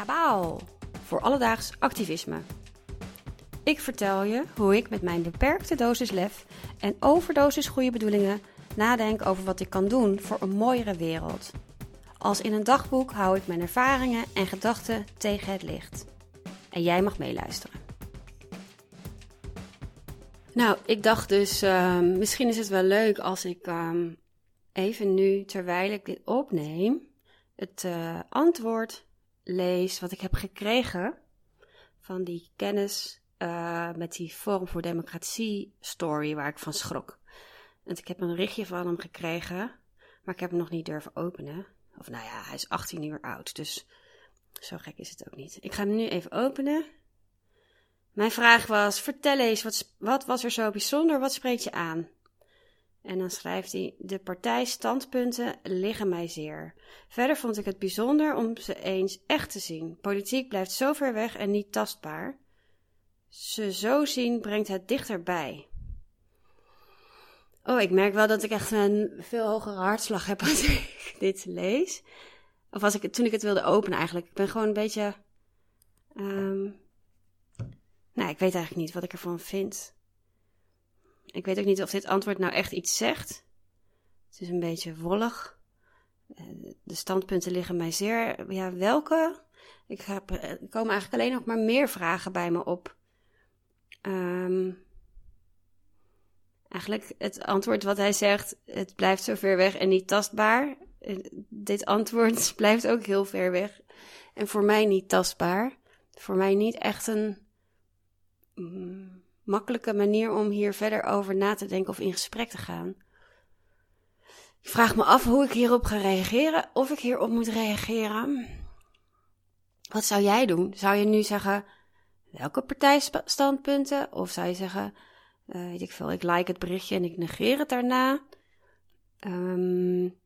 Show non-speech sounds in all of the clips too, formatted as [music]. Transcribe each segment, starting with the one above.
Kabaal voor alledaags activisme. Ik vertel je hoe ik met mijn beperkte dosis lef en overdosis goede bedoelingen nadenk over wat ik kan doen voor een mooiere wereld. Als in een dagboek hou ik mijn ervaringen en gedachten tegen het licht. En jij mag meeluisteren. Nou, ik dacht dus, ehm, misschien is het wel leuk als ik ehm, even nu, terwijl ik dit opneem, het uh, antwoord lees wat ik heb gekregen van die kennis uh, met die Forum voor Democratie story waar ik van schrok. En ik heb een berichtje van hem gekregen, maar ik heb hem nog niet durven openen. Of nou ja, hij is 18 uur oud, dus zo gek is het ook niet. Ik ga hem nu even openen. Mijn vraag was: vertel eens, wat, wat was er zo bijzonder? Wat spreekt je aan? En dan schrijft hij: De partijstandpunten liggen mij zeer. Verder vond ik het bijzonder om ze eens echt te zien. Politiek blijft zo ver weg en niet tastbaar. Ze zo zien brengt het dichterbij. Oh, ik merk wel dat ik echt een veel hogere hartslag heb [laughs] als ik dit lees. Of als ik, toen ik het wilde openen eigenlijk. Ik ben gewoon een beetje... Um, nou, ik weet eigenlijk niet wat ik ervan vind. Ik weet ook niet of dit antwoord nou echt iets zegt. Het is een beetje wollig. Eh, de standpunten liggen mij zeer. Ja, welke? Ik heb, er komen eigenlijk alleen nog maar meer vragen bij me op. Um, eigenlijk het antwoord wat hij zegt: het blijft zo ver weg en niet tastbaar. Eh, dit antwoord [laughs] blijft ook heel ver weg. En voor mij niet tastbaar. Voor mij niet echt een. Mm, makkelijke manier om hier verder over na te denken of in gesprek te gaan. Ik vraag me af hoe ik hierop ga reageren, of ik hierop moet reageren. Wat zou jij doen? Zou je nu zeggen, welke partijstandpunten? Of zou je zeggen, uh, weet ik veel, ik like het berichtje en ik negeer het daarna? Um,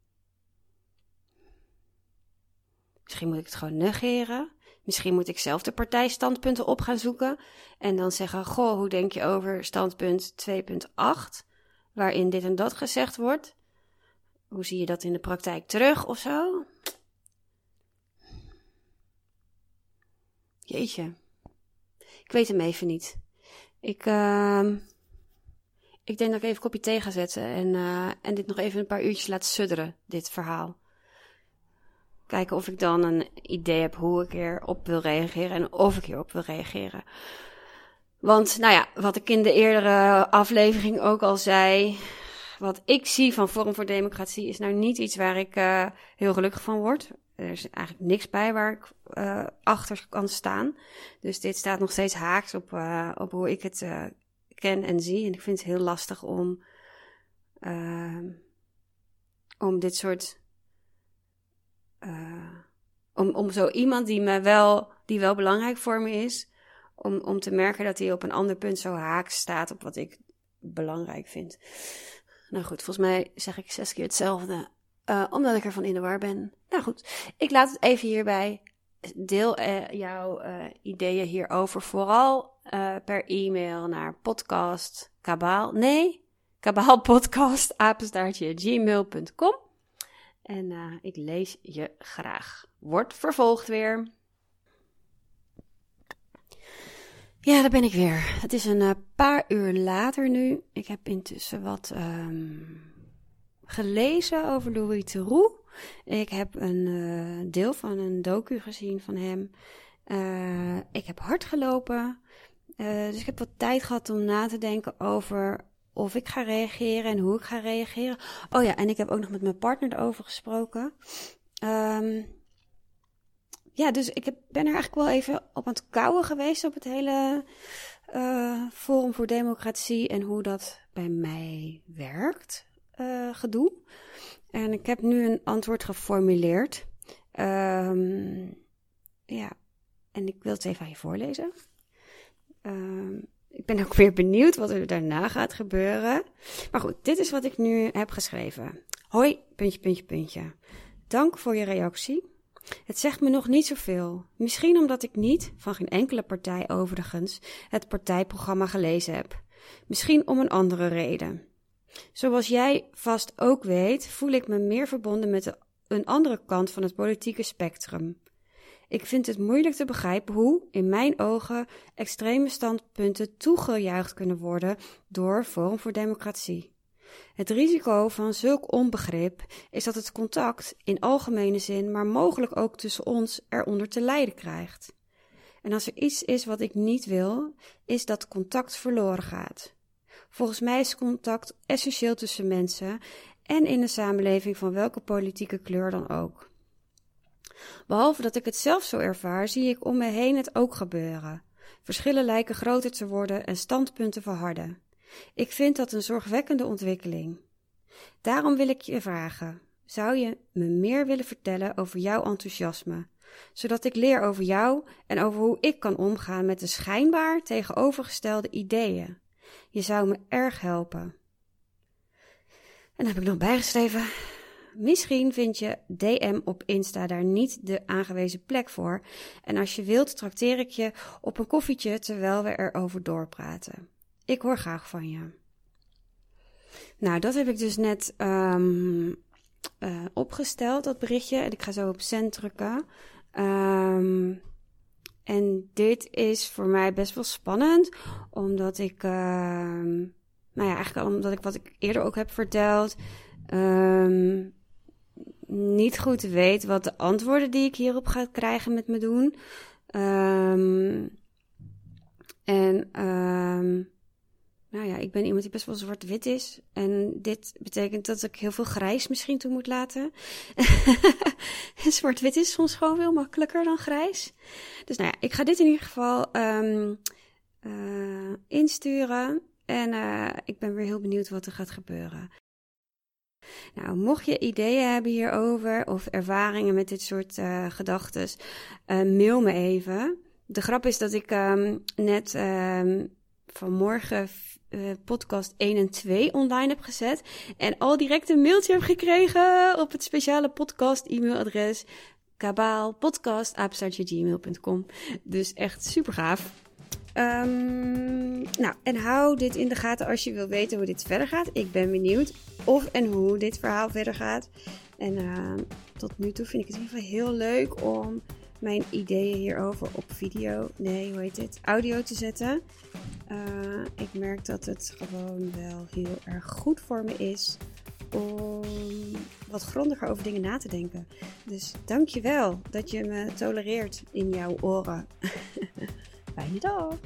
misschien moet ik het gewoon negeren. Misschien moet ik zelf de partijstandpunten op gaan zoeken en dan zeggen: Goh, hoe denk je over standpunt 2.8, waarin dit en dat gezegd wordt? Hoe zie je dat in de praktijk terug of zo? Jeetje. Ik weet hem even niet. Ik, uh, ik denk dat ik even een kopje thee zetten en, uh, en dit nog even een paar uurtjes laat sudderen, dit verhaal. Kijken of ik dan een idee heb hoe ik hierop wil reageren en of ik hierop wil reageren. Want, nou ja, wat ik in de eerdere aflevering ook al zei. Wat ik zie van Forum voor Democratie is nou niet iets waar ik uh, heel gelukkig van word. Er is eigenlijk niks bij waar ik uh, achter kan staan. Dus dit staat nog steeds haaks op, uh, op hoe ik het ken en zie. En ik vind het heel lastig om, om dit soort uh, om, om zo iemand die me wel, die wel belangrijk voor me is, om, om te merken dat hij op een ander punt zo haaks staat op wat ik belangrijk vind. Nou goed, volgens mij zeg ik zes keer hetzelfde, uh, omdat ik ervan in de war ben. Nou goed, ik laat het even hierbij. Deel uh, jouw uh, ideeën hierover vooral per e-mail naar podcast kabaal. Nee, kabaalpodcast apenstaartje gmail.com. En uh, ik lees je graag. Wordt vervolgd weer. Ja, daar ben ik weer. Het is een uh, paar uur later nu. Ik heb intussen wat um, gelezen over Louis Theroux. Ik heb een uh, deel van een docu gezien van hem. ik heb hard gelopen. dus ik heb wat tijd gehad om na te denken over of ik ga reageren en hoe ik ga reageren. Oh ja, en ik heb ook nog met mijn partner erover gesproken. Um, ja, dus ik heb, ben er eigenlijk wel even op aan het kouwen geweest op het hele uh, Forum voor Democratie en hoe dat bij mij werkt, uh, gedoe. En ik heb nu een antwoord geformuleerd. Um, ja, en ik wil het even aan je voorlezen. Um, ik ben ook weer benieuwd wat er daarna gaat gebeuren. Maar goed, dit is wat ik nu heb geschreven. Hoi, puntje, puntje, puntje. Dank voor je reactie. Het zegt me nog niet zoveel. Misschien omdat ik niet, van geen enkele partij overigens, het partijprogramma gelezen heb. Misschien om een andere reden. Zoals jij vast ook weet, voel ik me meer verbonden met een andere kant van het politieke spectrum. Ik vind het moeilijk te begrijpen hoe, in mijn ogen, extreme standpunten toegejuicht kunnen worden door Forum voor Democratie. Het risico van zulk onbegrip is dat het contact in algemene zin, maar mogelijk ook tussen ons, eronder te lijden krijgt. En als er iets is wat ik niet wil, is dat contact verloren gaat. Volgens mij is contact essentieel tussen mensen en in een samenleving van welke politieke kleur dan ook. Behalve dat ik het zelf zo ervaar, zie ik om me heen het ook gebeuren. Verschillen lijken groter te worden en standpunten verharden. Ik vind dat een zorgwekkende ontwikkeling. Daarom wil ik je vragen: zou je me meer willen vertellen over jouw enthousiasme, zodat ik leer over jou en over hoe ik kan omgaan met de schijnbaar tegenovergestelde ideeën? Je zou me erg helpen. En dan heb ik nog bijgeschreven. Misschien vind je DM op Insta daar niet de aangewezen plek voor. En als je wilt, trakteer ik je op een koffietje terwijl we erover doorpraten. Ik hoor graag van je. Nou, dat heb ik dus net um, uh, opgesteld, dat berichtje. En ik ga zo op send drukken. Um, en dit is voor mij best wel spannend, omdat ik, uh, nou ja, eigenlijk omdat ik wat ik eerder ook heb verteld, niet goed weet wat de antwoorden die ik hierop ga krijgen met me doen. Um, en um, nou ja, ik ben iemand die best wel zwart-wit is. En dit betekent dat ik heel veel grijs misschien toe moet laten. [laughs] zwart-wit is soms gewoon veel makkelijker dan grijs. Dus nou ja, ik ga dit in ieder geval um, uh, insturen. En uh, ik ben weer heel benieuwd wat er gaat gebeuren. Nou, mocht je ideeën hebben hierover of ervaringen met dit soort uh, gedachten, mail me even. De grap is dat ik um, net um, vanmorgen uh, podcast 1 en 2 online heb gezet. En al direct een mailtje heb gekregen op het speciale podcast e-mailadres kabaalpodcast.gmail.com. Dus echt super gaaf. Um, nou, en hou dit in de gaten als je wil weten hoe dit verder gaat. Ik ben benieuwd of en hoe dit verhaal verder gaat. En uh, tot nu toe vind ik het in ieder geval heel leuk om mijn ideeën hierover op video, nee, hoe heet dit, audio te zetten. Uh, ik merk dat het gewoon wel heel erg goed voor me is om wat grondiger over dingen na te denken. Dus dankjewel dat je me tolereert in jouw oren. [laughs] Bye, dog.